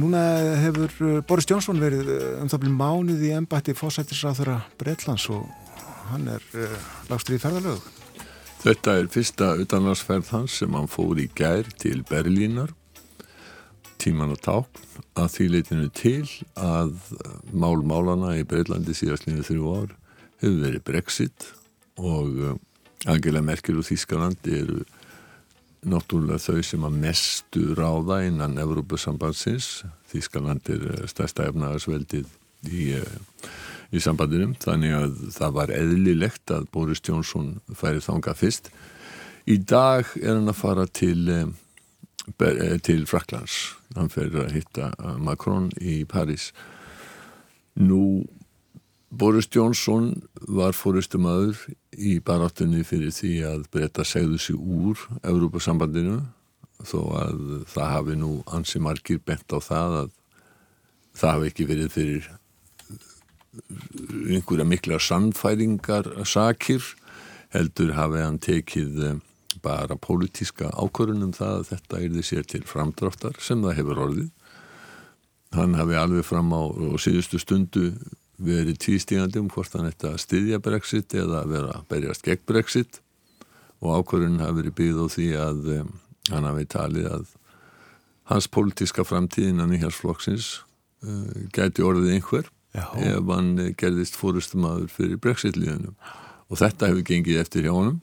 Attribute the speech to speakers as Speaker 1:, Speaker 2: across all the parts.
Speaker 1: Núna hefur uh, Boris Johnson verið uh, um það byrjum mánuð í ennbætti fósættisráþurra Breitlands og hann er uh, lagstur í ferðalög.
Speaker 2: Þetta er fyrsta utanlandsferð hans sem hann fór í gær til Berlínar tíman og ták að því leitinu til að málmálana í Breitlandi síðastlinu þrjú ár hefur verið Brexit og Angela Merkel og Þískalandi eru náttúrulega þau sem að mestu ráða innan Evrópusambandsins. Þískaland er eh, stærsta efnaðarsveldið í, eh, í sambandinum þannig að það var eðlilegt að Boris Jónsson færi þanga fyrst. Í dag er hann að fara til eh, til Fraklands hann fer að hitta Macron í Paris nú Boris Jónsson var fóristumöður í baráttunni fyrir því að breyta segðu sig úr Európa-sambandinu þó að það hafi nú ansi margir bent á það að það hafi ekki verið fyrir einhverja mikla sannfæringar sakir heldur hafi hann tekið bara pólitíska ákvörunum það að þetta er því sér til framdráttar sem það hefur orðið. Hann hafi alveg fram á síðustu stundu verið tvístígandi um hvort hann ætti að styðja Brexit eða að vera að berjast gegn Brexit. Og ákvörðun hafi verið byggð á því að um, hann hafi talið að hans pólitíska framtíðinan í hérsflokksins uh, gæti orðið einhver Já. ef hann gerðist fórustum fyrir Brexit-líðunum og þetta hefur gengið eftir hjá honum.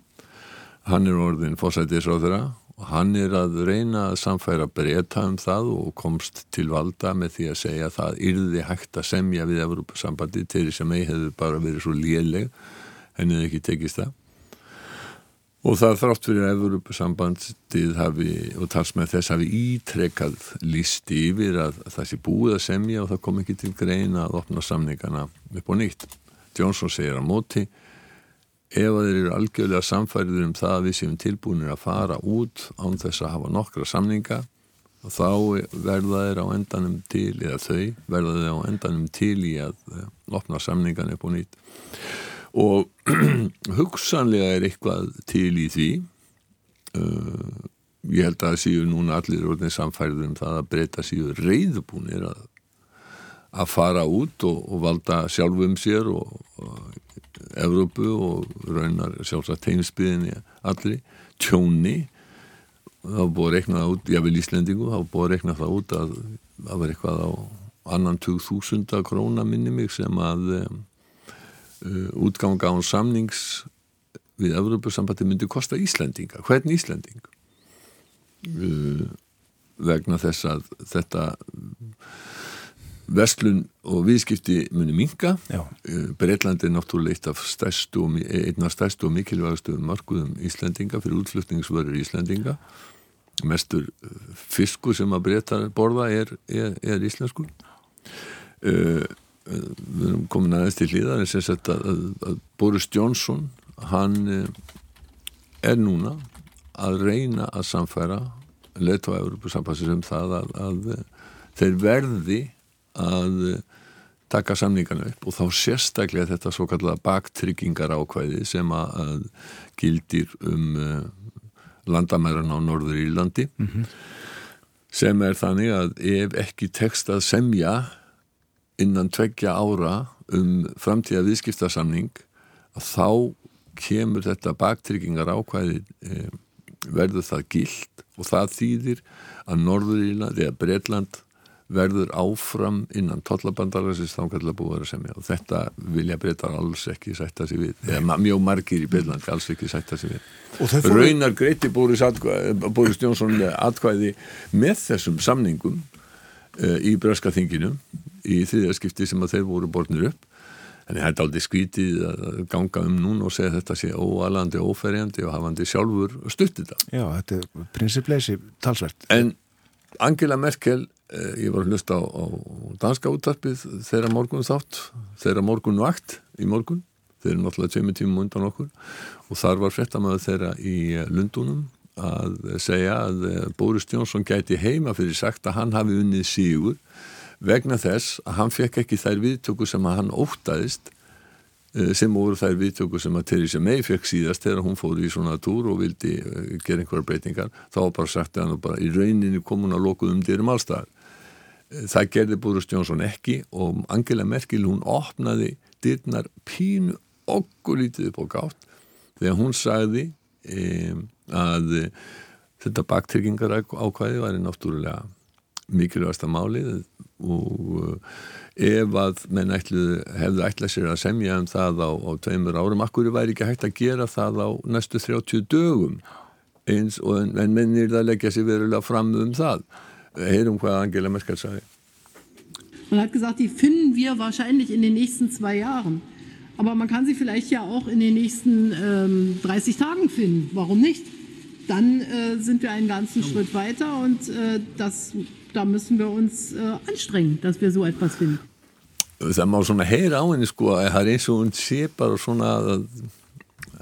Speaker 2: Hann er orðin fósætisráðura og hann er að reyna að samfæra breyta um það og komst til valda með því að segja að það yrði hægt að semja við Evrópa-sambandi til þess að mei hefur bara verið svo léleg henni hefði ekki tekist það. Og það þrátt fyrir að Evrópa-sambandið hafi og talsmenn þess hafi ítrekað lísti yfir að það sé búið að semja og það kom ekki til greina að opna samningana upp og nýtt. Jónsson segir á móti ef þeir eru algjörlega samfærið um það að við séum tilbúinir að fara út án þess að hafa nokkra samninga og þá verða þeir á endanum til, eða þau verða þeir á endanum til í að eh, opna samningan upp og nýtt. Og hugsanlega er eitthvað til í því. Uh, ég held að það séu núna allir orðin samfærið um það að breyta séu reyðbúnir að, að fara út og, og valda sjálfum sér og, og Evrópu og raunar sjálfsagt heimsbyðinni allri, tjóni þá búið að rekna það út, ég vil Íslendingu þá búið að rekna það út að það var eitthvað á annan 2000 króna minni mig sem að um, útganga án samnings við Evrópusambandi myndi kosta Íslendinga, hvern Íslending? Uh, vegna þess að þetta Vestlun og viðskipti muni minga. Eh, Breitland er náttúrulega eitt af stærstu og, af stærstu og mikilvægastu markuðum Íslandinga fyrir útflutningsvörur Íslandinga. Mestur eh, fiskur sem að breyta borða er, er, er íslenskur. Uh, við erum komin aðeins til hlýðar en sem sagt að, að, að Boris Johnson hann er núna að reyna að samfæra leitt á Európa samfansir um það að, að þeir verði að eh, taka samningana upp og þá sérstaklega þetta svo kallega baktryggingar ákvæði sem að gildir um uh, landamæran á Norður Írlandi mm -hmm. sem er þannig að ef ekki tekst að semja innan tveggja ára um framtíða viðskiptarsamning þá kemur þetta baktryggingar ákvæði eh, verður það gild og það þýðir að Norður Írlandi eða Breitland verður áfram innan tollabandalagsins þá kallar búið að semja. Og þetta vilja breyta alls ekki sætta sig við. Eða mjög margir í Byrlandi alls ekki sætta sig við. Fóru... raunar greiti Boris, Boris Jónsson atkvæði með þessum samningum uh, í Bröskaþinginu í þriðarskipti sem að þeir voru borðnir upp. En það er aldrei skvítið að ganga um núna og segja þetta sé óalandi, óferjandi og hafandi sjálfur stuttið það
Speaker 1: Já, þetta er prinsipleisi talsvert.
Speaker 2: En Angela Merkel Eh, ég var að hlusta á, á danska úttarpið þeirra morgun þátt þeirra morgun vakt í morgun. Þeir eru náttúrulega tveimur tímum undan okkur. Og þar var frettamöðu þeirra í eh, Lundunum að segja að eh, Boris Jónsson gæti heima fyrir sagt að hann hafi unnið sígur vegna þess að hann fekk ekki þær viðtöku sem að hann ótaðist Eh, sem voru þær viðtöku sem að Theresa May fekk síðast þegar hún fór í svona túr og vildi gera einhverja breytingar. Þá bara sagt hann og bara í rauninni kom hún að lokuð um dyrum allstæðar það gerði Boris Johnson ekki og Angela Merkel hún opnaði dyrnar pínu okkur lítið upp á gátt þegar hún sagði um, að þetta baktryggingar ákvæði var náttúrulega mikilvægasta málið og ef að menn ætlu, hefðu ætlað sér að semja um það á, á tveimur árum, akkur væri ekki hægt að gera það á næstu 30 dögum? Eins og en, en mennir það leggja sér verulega fram um það heyrum hvað Angela Merkel sagði
Speaker 3: Man hat gesagt, die finden wir wahrscheinlich in den nächsten zwei Jahren. Aber man kann sie vielleicht ja auch in den nächsten ähm, 30 Tagen finden. Warum nicht? Dann äh, sind wir einen ganzen Schritt weiter und äh, das, da müssen wir uns äh, anstrengen, dass wir so etwas finden.
Speaker 2: Það má svona heyra á henni sko að það er eins og hún sé bara svona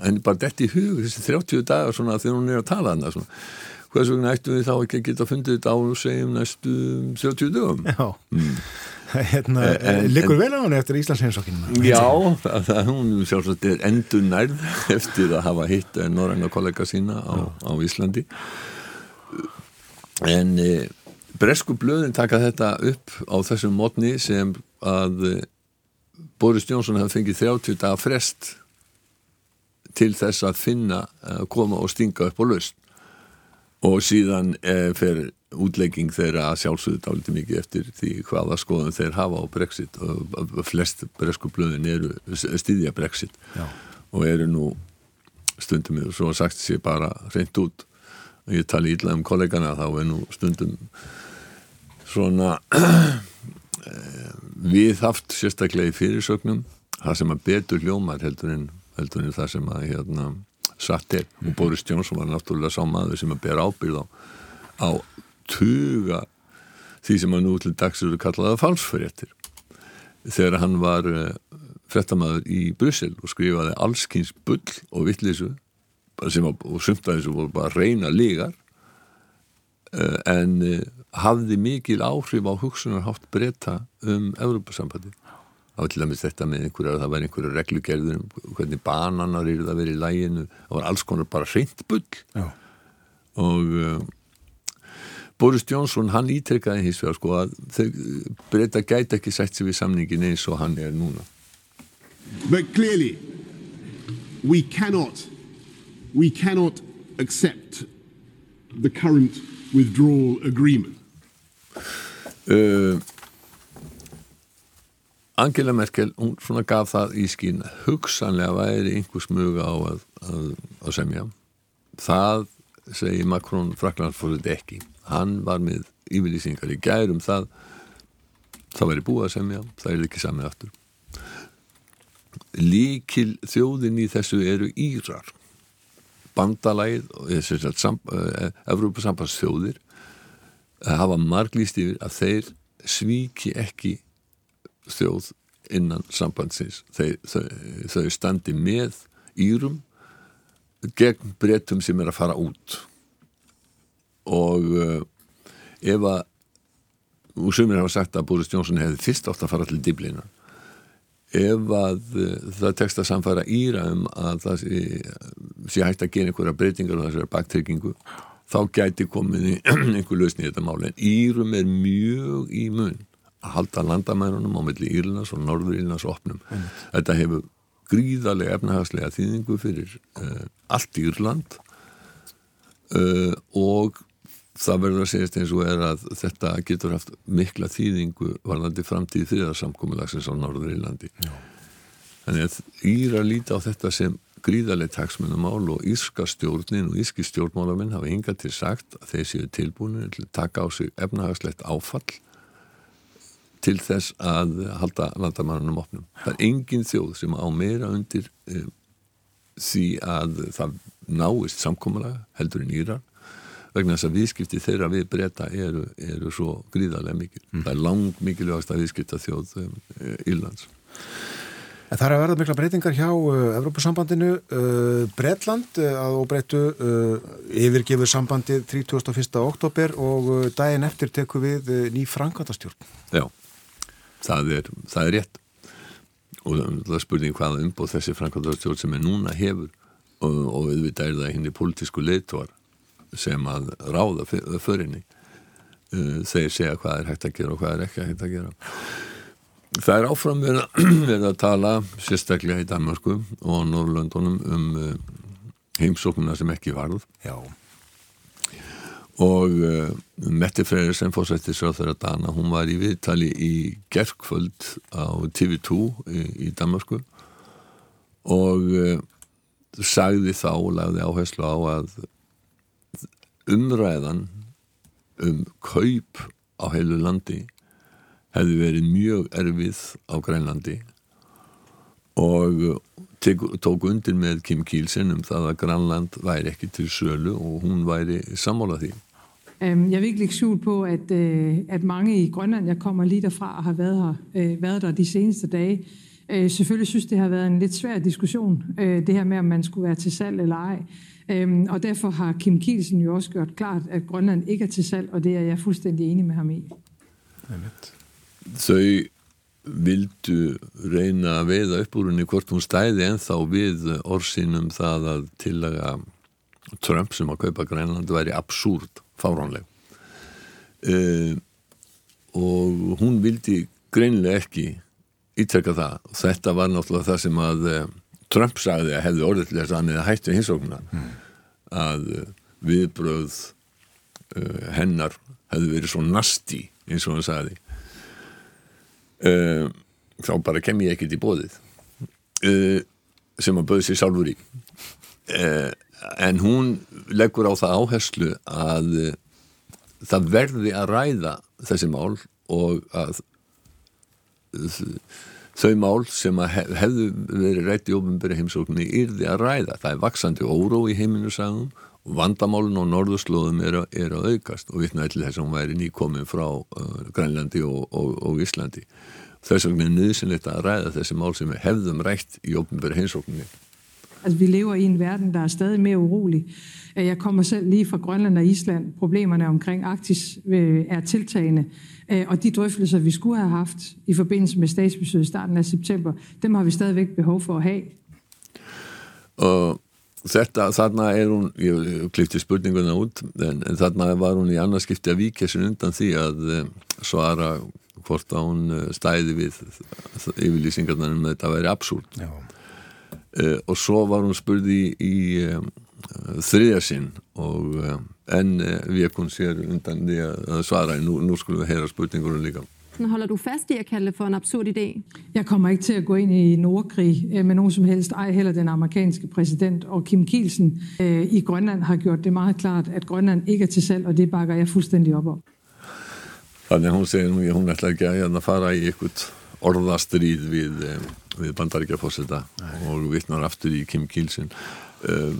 Speaker 2: henni bara dett í hug þessi 30 dagar svona þegar hún er að tala hann hvers vegna ættum við þá ekki að geta fundið þetta á og segjum næstu 30 dögum?
Speaker 1: Já. Mm. hérna, Liggur vel á hann eftir Íslands heimsókinu?
Speaker 2: Já, það, það, hún sjálfsagt er endur nærð eftir að hafa hitt norræna kollega sína á, á Íslandi. En e, bresku blöðin taka þetta upp á þessum mótni sem að e, Boris Jónsson hafði fengið 30 dagar frest til þess að finna, að koma og stinga upp á laust og síðan e, fer útlegging þeirra að sjálfsögðu dálítið mikið eftir því hvaða skoðum þeir hafa á Brexit. Og flest bresku blöðin eru stýðja Brexit. Já. og eru nú stundum og svo sagt sér bara reynd út. Og ég tali ídla um kollegana þá er nú stundum svona við haft sérstaklega í fyrirsögnum. Það sem að betur hljómar heldur en, heldur en það sem að hérna satt er og Boris Johnson var náttúrulega sá maður sem að bera ábyrð á, á tuga því sem að nú til dags eru kallaða falsfréttir. Þegar hann var uh, frettamæður í Bryssel og skrifaði allskynns bull og vittlísu og sumtaði sem voru bara reyna lígar uh, en uh, hafði mikil áhrif á hugsunarhátt breyta um Európa-sambandi það var til dæmis þetta með einhverja það var einhverja reglugerður um hvernig bananar eru það verið í læginu það var alls konar bara hreint bull. Já. og uh, Boris Johnson hann ítrekkaði hins vegar sko að breyta gæti ekki sætt sér við samningin eins og hann er núna.
Speaker 4: But clearly we cannot we cannot accept the current withdrawal agreement.
Speaker 2: Uh, Angela Merkel, hún svona gaf það í skín hugsanlega væri einhvers mjög á að, að, að semja. Það segi Macron Fraklandsfórið ekki. Hann var með yfirlýsingar í gærum það. Það væri búið að semja, það er ekki samið aftur. Líkil þjóðin í þessu eru Írar. Bandalæð og Evrópa sambandsþjóðir hafa marglýst yfir að þeir svíki ekki þjóð innan sambandsins. Þau, þau, þau standi með Írum gegn breytum sem er að fara út. Og uh, ef að og sumir hafa sagt að Boris Johnson hefði fyrst átt að fara til Diblina ef að uh, það tekst að samfara Íra um að það sé, sé hægt að gera einhverja breytingar og þessari baktryggingu þá gæti komið einhver lausni í þetta máli en Írum er mjög í mun að halda landamærunum á milli Írlands og Norður Írlands opnum. Mm. Þetta hefur gríðarlega efnahagslega þýðingu fyrir uh, allt Írland uh, og það verður að segjast eins og er að þetta getur haft mikla þýðingu varðandi framtíð þriðarsamkomiðlagsins á Norður Írlandi. Já. Þannig að Íra líti á þetta sem gríðarlega taksmennumál og írska stjórnin og írski stjórnmálamenn hafa hinga til sagt að þeir séu tilbúinu til að taka á sig efnahagslegt áfall til þess að halda landamannunum opnum. Það er engin þjóð sem á meira undir e, því að það náist samkómulega heldur en Írar vegna þess að viðskipti þeirra við breyta eru, eru svo gríðarlega mikil. Mm. Það er langt mikilvægast að viðskipta þjóð e, Írlands.
Speaker 1: Það er að verða mikla breytingar hjá uh, Evrópusambandinu. Uh, Breitland uh, að óbreytu yfirgefur sambandið 31. oktober og daginn eftir teku við ný frangatastjórn.
Speaker 2: Já það er, það er rétt. Og það spurning hvaða umbóð þessi Frankværtarstjórn sem er núna hefur. Og, og auðvitað er það henni politísku leitvar sem að ráða förinni. Uh, þeir segja hvað er hægt að gera og hvað er ekki hægt að gera. Það er áfram verið að tala sérstaklega í Danmarku og Norrlöndunum um uh, heimsóknuna sem ekki varð.
Speaker 1: Já.
Speaker 2: Og uh, Mette Freyrir sem fórsættis á þeirra dana, hún var í viðtali í gerkvöld á TV2 í, í Danmarku og uh, sagði þá og lagði áherslu á að umræðan um kaup á heilu landi hefði verið mjög erfið á Grænlandi og tók undir med Kim Kielsen um það að Grænland væri ekki til sølu og hun væri sammálað því.
Speaker 5: Øhm, jeg vil ikke lægge skjul på, at, øh, at mange i Grønland, jeg kommer lige derfra og har været, her, øh, været der de seneste dage, øh, selvfølgelig synes, det har været en lidt svær diskussion, øh, det her med, om man skulle være til salg eller ej. Øhm, og derfor har Kim Kielsen jo også gjort klart, at Grønland ikke er til salg, og det er jeg fuldstændig enig med ham i.
Speaker 2: Þau vildu reyna að veiða upp úr henni hvort hún stæði ennþá við orsinum það að tillaga Trump sem að kaupa Grænland væri absúrt, fáránleg. Uh, og hún vildi greinlega ekki ítrekka það. Og þetta var náttúrulega það sem að uh, Trump sagði að hefði orðilega sann eða hættu hinsóknar mm. að uh, viðbröð hennar hefði verið svo nasti eins og hann sagði. Þá bara kem ég ekkert í bóðið uh, sem að böði sér sjálfur í en hún leggur á það áherslu að það verði að ræða þessi mál og að þau mál sem að hefðu verið rætt í ofinbæri heimsókninni yrði að ræða. Það er vaksandi óró í heiminu sagum og vandamálun og norðurslóðum er, er að aukast og vittnaði til þess að hún væri nýkomin frá Grænlandi og, og, og Íslandi. Þess vegna er nødvendigt at ræde þessi mál er hefðum rægt i åbenbære hensåkning.
Speaker 5: Altså, vi lever i en verden, der er stadig mere urolig. Jeg kommer selv lige fra Grønland og Island. Problemerne omkring Arktis øh, er tiltagende. Øh, og de drøftelser, vi skulle have haft i forbindelse med statsbesøget i starten af september, dem har vi stadigvæk behov for at have.
Speaker 2: Og þetta, þarna er hún, ég klifti spurninguna út, en, en þarna var hún í annarskipti að víkja sér undan því að eh, svara hvort að hún eh, stæði við yfirlýsingarnar um þetta væri absúlt uh, eh, og svo var hún spurði í, í um, þriðja sinn og uh, en uh, við ekkum sér undan því að svara nú, nú skulum við heyra spurningunum líka
Speaker 6: Holder du fast i at kalde det for en absurd idé?
Speaker 5: Jeg kommer ikke til at gå ind i Nordkrig med nogen som helst, ej heller den amerikanske præsident. Og Kim Kielsen øh, i Grønland har gjort det meget klart, at Grønland ikke er til salg, og det bakker jeg fuldstændig op om.
Speaker 2: Þannig hún segir nú, hún ætla ekki að hérna fara í ykkur orðastríð við, við bandaríkjafósita og vittnar aftur í Kim Kielsen. Um,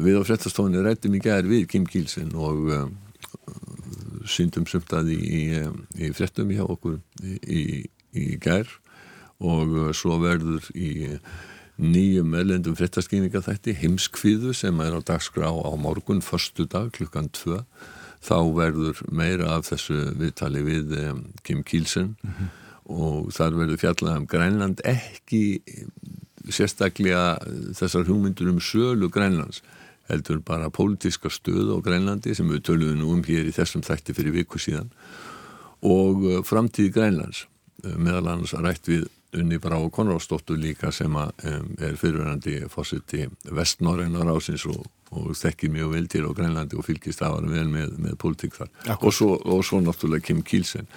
Speaker 2: við á frettastofunni rættum í gerð við Kim Kielsen og um, syndum sumtaði í, í frettum hjá okkur í, í gerð og svo verður í nýjum erlendum frettaskýninga þætti heimskviðu sem er á dagskrá á morgun, förstu dag klukkan 2 þá verður meira af þessu viðtali við um, Kim Kielsen mm -hmm. Og þar verður fjallað um Grænland ekki sérstaklega þessar hugmyndur um sölu Grænlands heldur bara pólitíska stöð á Grænlandi sem við töluðum nú um hér í þessum þætti fyrir viku síðan. Og uh, framtíði Grænlands meðal annars rætt við Unni Brá Konráðsdóttur líka sem er fyrirverandi fórsiti vestnorreinar ásins og og þekkir mjög vel til á Grænlandi og fylgist að vara vel með, með politík þar. Og svo, og svo náttúrulega Kim Kielsen.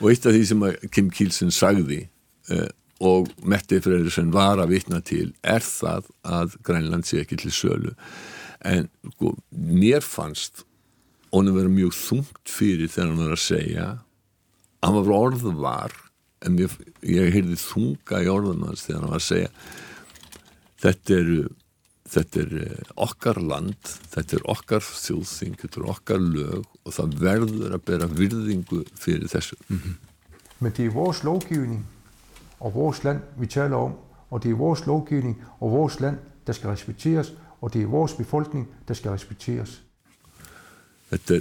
Speaker 2: Og eitt af því sem Kim Kielsen sagði eh, og Mette Freyrisson var að vitna til er það að Grænland sé ekki til sölu. En sko, mér fannst honum verið mjög þungt fyrir þegar hann var að segja hann var orðvar en ég, ég heyrði þunga í orðum hans þegar hann var að segja þetta eru þetta er eh, okkar land, þetta er okkar þjóðþing, þetta er okkar løg og það verður að bera virðingu fyrir þessu. Mm -hmm.
Speaker 7: Men det er vores lovgivning og vores land, vi taler om, og det er vores lovgivning og vores land, der skal respekteres, og det er vores befolkning, der skal respekteres.
Speaker 2: Þetta er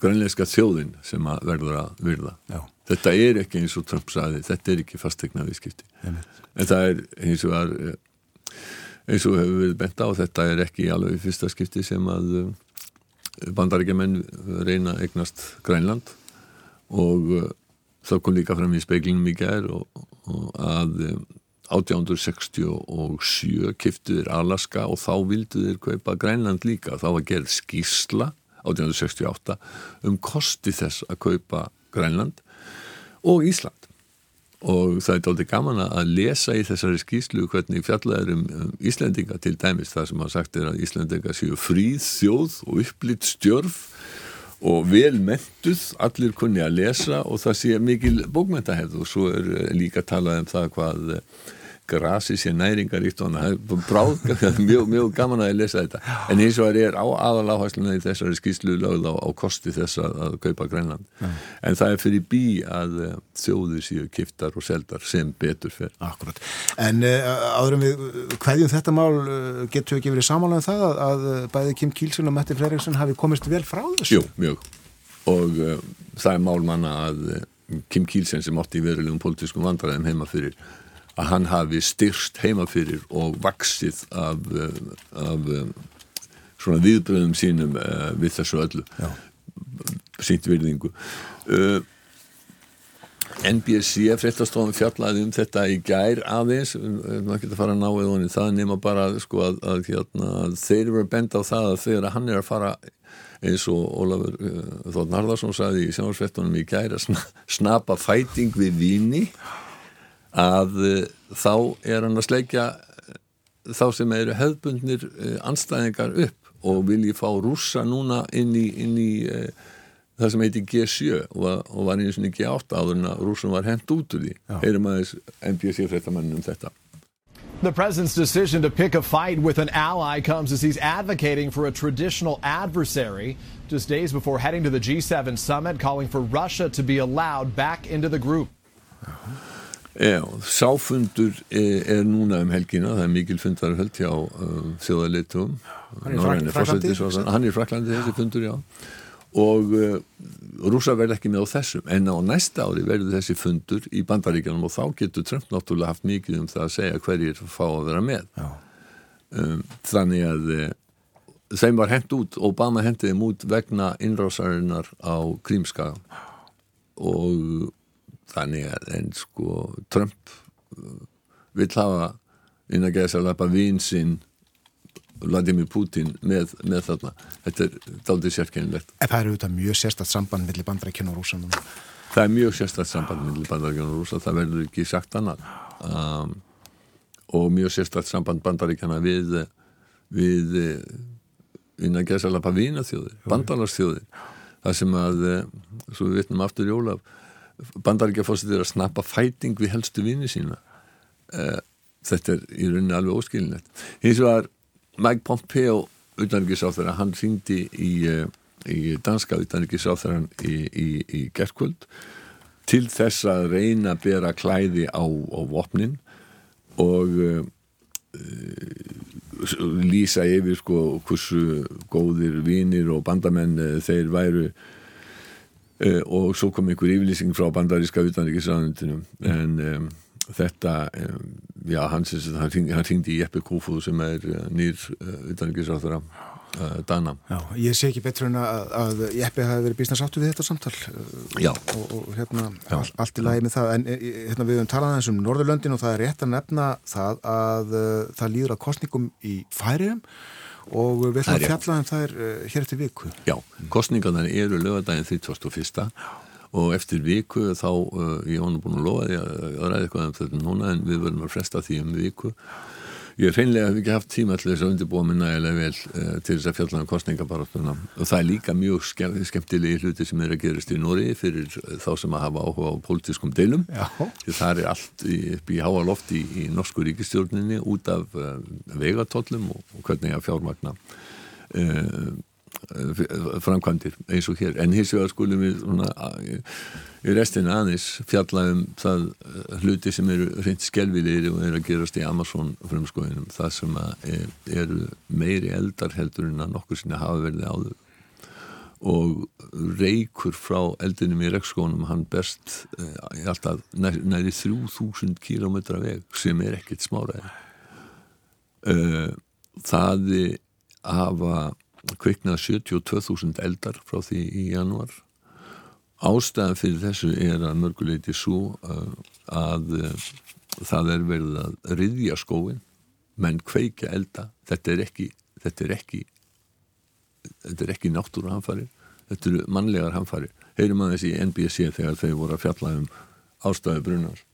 Speaker 2: grænleiska þjóðin sem að verður að virða. Já. Þetta er ekki eins og Trump saði, þetta er ekki fastegna viðskipti. En það er eins og að eins og hefur verið bent á þetta er ekki alveg fyrsta skipti sem að eh, bandaríkjaman reyna eignast Grænland og uh, það kom líka fram í speiklinum í gær og, og að um, 1867 kiftuðir Alaska og þá vilduðir kaupa Grænland líka, þá var gerð skísla 1868 um kosti þess að kaupa Grænland og Ísland og það er dálítið gaman að lesa í þessari skíslu hvernig fjallaður um, um Íslendinga til dæmis það sem að sagt er að Íslendinga séu fríð, þjóð og upplitt stjörf og vel mentuð, allir kunni að lesa og það sé mikil bókmentahefð og svo er líka talað um það hvað grasi sé næringaríkt og mjög, mjög gaman að lesa þetta en eins og það er á aðal áhæsluna í þessari skýslu lögð á, á kosti þess að, að kaupa Grænland ja. en það er fyrir bí að uh, þjóður séu kiftar og seldar sem betur fyrir.
Speaker 1: Akkurat, en uh, áðurum við hverjum þetta mál uh, getur við ekki verið samanlega um það að, að bæði Kim Kílsson og Matti Freyriksson hafi komist vel frá þessu?
Speaker 2: Jú, mjög og það er málmanna að Kim Kílsson sem átti í verulegum politískum vandræðum heima fyrir að hann hafi styrst heima fyrir og vaksið af, eh, af eh, svona viðbröðum sínum uh, við þessu öllu. Sínt virðingu. Uh, NBC fréttastofan fjallaði um þetta í gær aðeins, maður getur að fara að ná eða honni það nema bara sko, að, að, hérna, að þeir eru að benda á það að þegar hann er að fara eins og Ólafur Þórn Harðarsson saði í sjánarsvettunum í gær að snapa fæting við vini að uh, þá er hann að sleikja uh, þá sem eru hefðbundnir uh, anstæðingar upp og vilji fá rúsa núna inn í, inn í það sem heiti G7 og, og var sinni G8 áður en að rúsum var hendt út úr því. Heyrum aðeins NBC fréttamannum þetta.
Speaker 8: The president's decision to pick a fight with an ally comes as he's advocating for a traditional adversary just days before heading to the G7 summit, calling for Russia to be allowed back into the group.
Speaker 2: Já, sáfundur er, er núna um helgina, það er mikil fundarhöld hjá uh, þjóðarleitum
Speaker 1: hann er Fraklandi
Speaker 2: hann er Fraklandi þessi fundur, já. Og uh, rúsa verð ekki með á þessum. En á næsta ári verður þessi fundur í bandaríkjanum og þá getur Trump náttúrulega haft mikið um það að segja hverjir fá að vera með. Um, þannig að uh, þeim var hendt út, Obama hendiði mút vegna innrásarinnar á Krímskaga. Og þannig að en sko Trump uh, vil hafa inn að gæsa að lappa vinsinn Vladimir Putin með, með þarna. Þetta er daldið sérkennilegt.
Speaker 1: En það er auðvitað mjög sérstætt samband millir bandarækjun og rúsa
Speaker 2: Það er mjög sérstætt samband millir bandarækjun og rúsa það verður ekki sagt annað. Um, og mjög sérstætt samband bandarækjana við við inn að gæsa að lappa vinaþjóðir bandalarsþjóðir það sem að svo við vitnum aftur í Ólaf bandaríkjafósitir að snappa fæting við helstu vini sína. Uh, þetta er í rauninni alveg óskilinett hins vegar Mike Pompeo utanrikiðsáþara, hann syngdi í, uh, í danska utanrikiðsáþaran í, í, í gerðkvöld til þess að reyna að bera klæði á, á vopnin og uh, lýsa yfir sko hversu góðir vinir og bandamenn þeir væru uh, og svo kom einhver yfirlýsing frá bandaríska utanrikiðsraðundinu en um, þetta um, já, hans, hann, hring, hann ringdi í Jeppe Kofod sem er uh, nýr uh, utanrikiðsraðara Dana.
Speaker 1: Já, ég sé ekki betur en að, að Jeppe hafi verið bísna sáttu við þetta samtal.
Speaker 2: Já.
Speaker 1: og, og hérna all, allt í lagi með það. En hérna, við höfum talað eins um Norðurlöndin og það er rétt að nefna það að það líður að kostningum í færiðum og við ætlum að fjalla um er uh, hér eftir viku.
Speaker 2: Já, kostningarnar eru lögadaginn 31. og eftir viku þá, uh, ég var nú búin að lofa því að, að ræða eitthvað um þetta núna en við verðum að fresta því um viku Ég er hreinlega hef ekki haft tíma til þess að undirbúa mig nægilega vel uh, til þess að fjalla um kostningabaráttuna og það er líka mjög skemm, skemmtilegi hluti sem er að gerast í Nóri fyrir þá sem að hafa áhuga á pólitískum deilum. Því það er allt upp í háa loft í, í norsku ríkistjórninni út af uh, vegatóllum og, og hvernig að fjármagna uh, framkvæmdir eins og hér. En hins vegar skulum við svona, í restina aðeins fjalla um það hluti sem eru reynd skelvilegir og eru að gerast í Amazon frumskóinum það sem er, eru meiri eldar heldur en að nokkur sinni hafa verið áður. Og reykur frá eldinum í rekskónum hann best eh, alltaf nær, næri 3000 kílometra veg sem er ekkert smáraði uh, það hafa kveiknað 72.000 eldar frá því í januar ástæðan fyrir þessu er að mörguleiti svo uh, að uh, það er verið að riðja skóin menn kveikja elda. Þetta er ekki þetta er ekki, þetta er ekki náttúru hamfari þetta eru mannlegar hamfari heyrum að þessi NBC þegar þau voru að fjalla um ástæðu brunar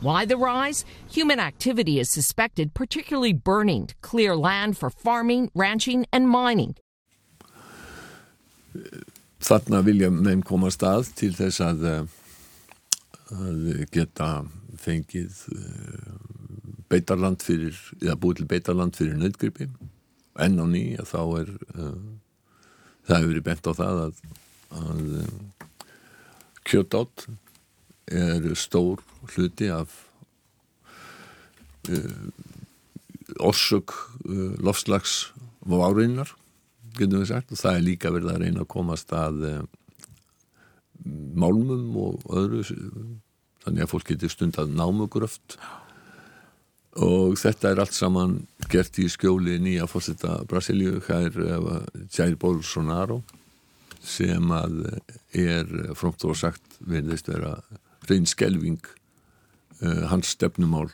Speaker 9: Why the rise? Human activity is suspected, particularly burning to clear land for farming, ranching, and mining.
Speaker 2: Þarna vilja menn koma stað til þess að, eh, að geta fengið eh, beitarland fyrir, eða búið til beitarland fyrir nöðgripi. Enn á ný að þá er, uh, það hefur verið bent á það að, að kjötátt er stór hluti af uh, orsök uh, lofslags várinnar getum við sagt. Og það er líka verið að reyna að komast að uh, málmum og öðru þannig að fólk getur stund að námugröft. Og þetta er allt saman gert í skjóli nýja fórsetta Brasilíu hær Jair Bolsonaro sem að er frómt og sagt verðist vera reyn skelving uh, hans stefnumál.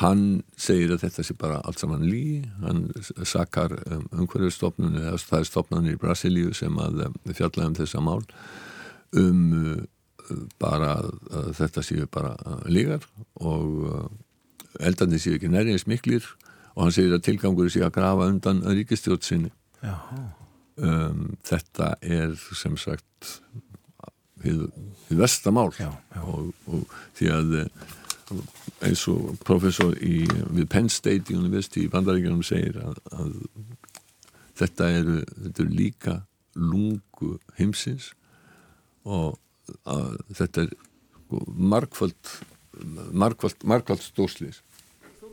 Speaker 2: Hann segir að þetta sé bara allt saman lí. Hann sakar um, umhverjastofnun eða það er stofnanir í Brasilíu sem að um, fjalla um þessa mál um uh, bara að þetta séu bara lígar og uh, eldandi séu ekki nærjins miklir og hann segir að tilgangur séu að grafa undan ríkistjótt sinni. Um, þetta er sem sagt við, við vestamál. Og, og því að eins og professor í, við Penn State University í Bandaríkjum segir að, að þetta eru, eru líka lungu heimsins og þetta er markvöld, markvöld stórslis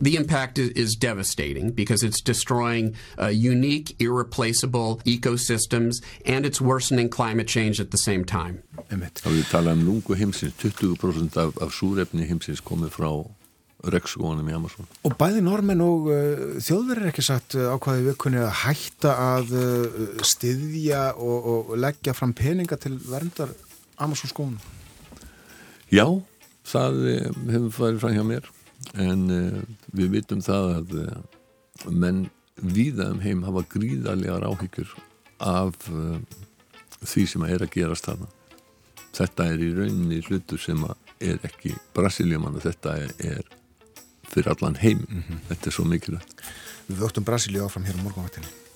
Speaker 10: The impact is devastating because it's destroying uh, unique, irreplaceable ecosystems and it's worsening climate change at the same time.
Speaker 2: Þá við tala um lungu heimsins, 20% af, af súrefni heimsins komið frá regnskónum í Amazon.
Speaker 1: Og bæði normen og uh, þjóðverðir ekki sagt uh, ákvaði vikunni að hætta að uh, styðja og, og leggja fram peninga til verndar Amazon skónum?
Speaker 2: Já, það uh, hefur farið fram hjá mér en uh, við vitum það að uh, menn víða um heim hafa gríðarlegar áhyggjur af uh, því sem er að gerast þarna. Þetta er í rauninni hlutur sem er ekki Brasilíumann þetta er, fyrir allan heim. Mm -hmm. þetta er svo mikilvægt.
Speaker 1: Við vöktum Brasilíu áfram hér á morgunvaktinni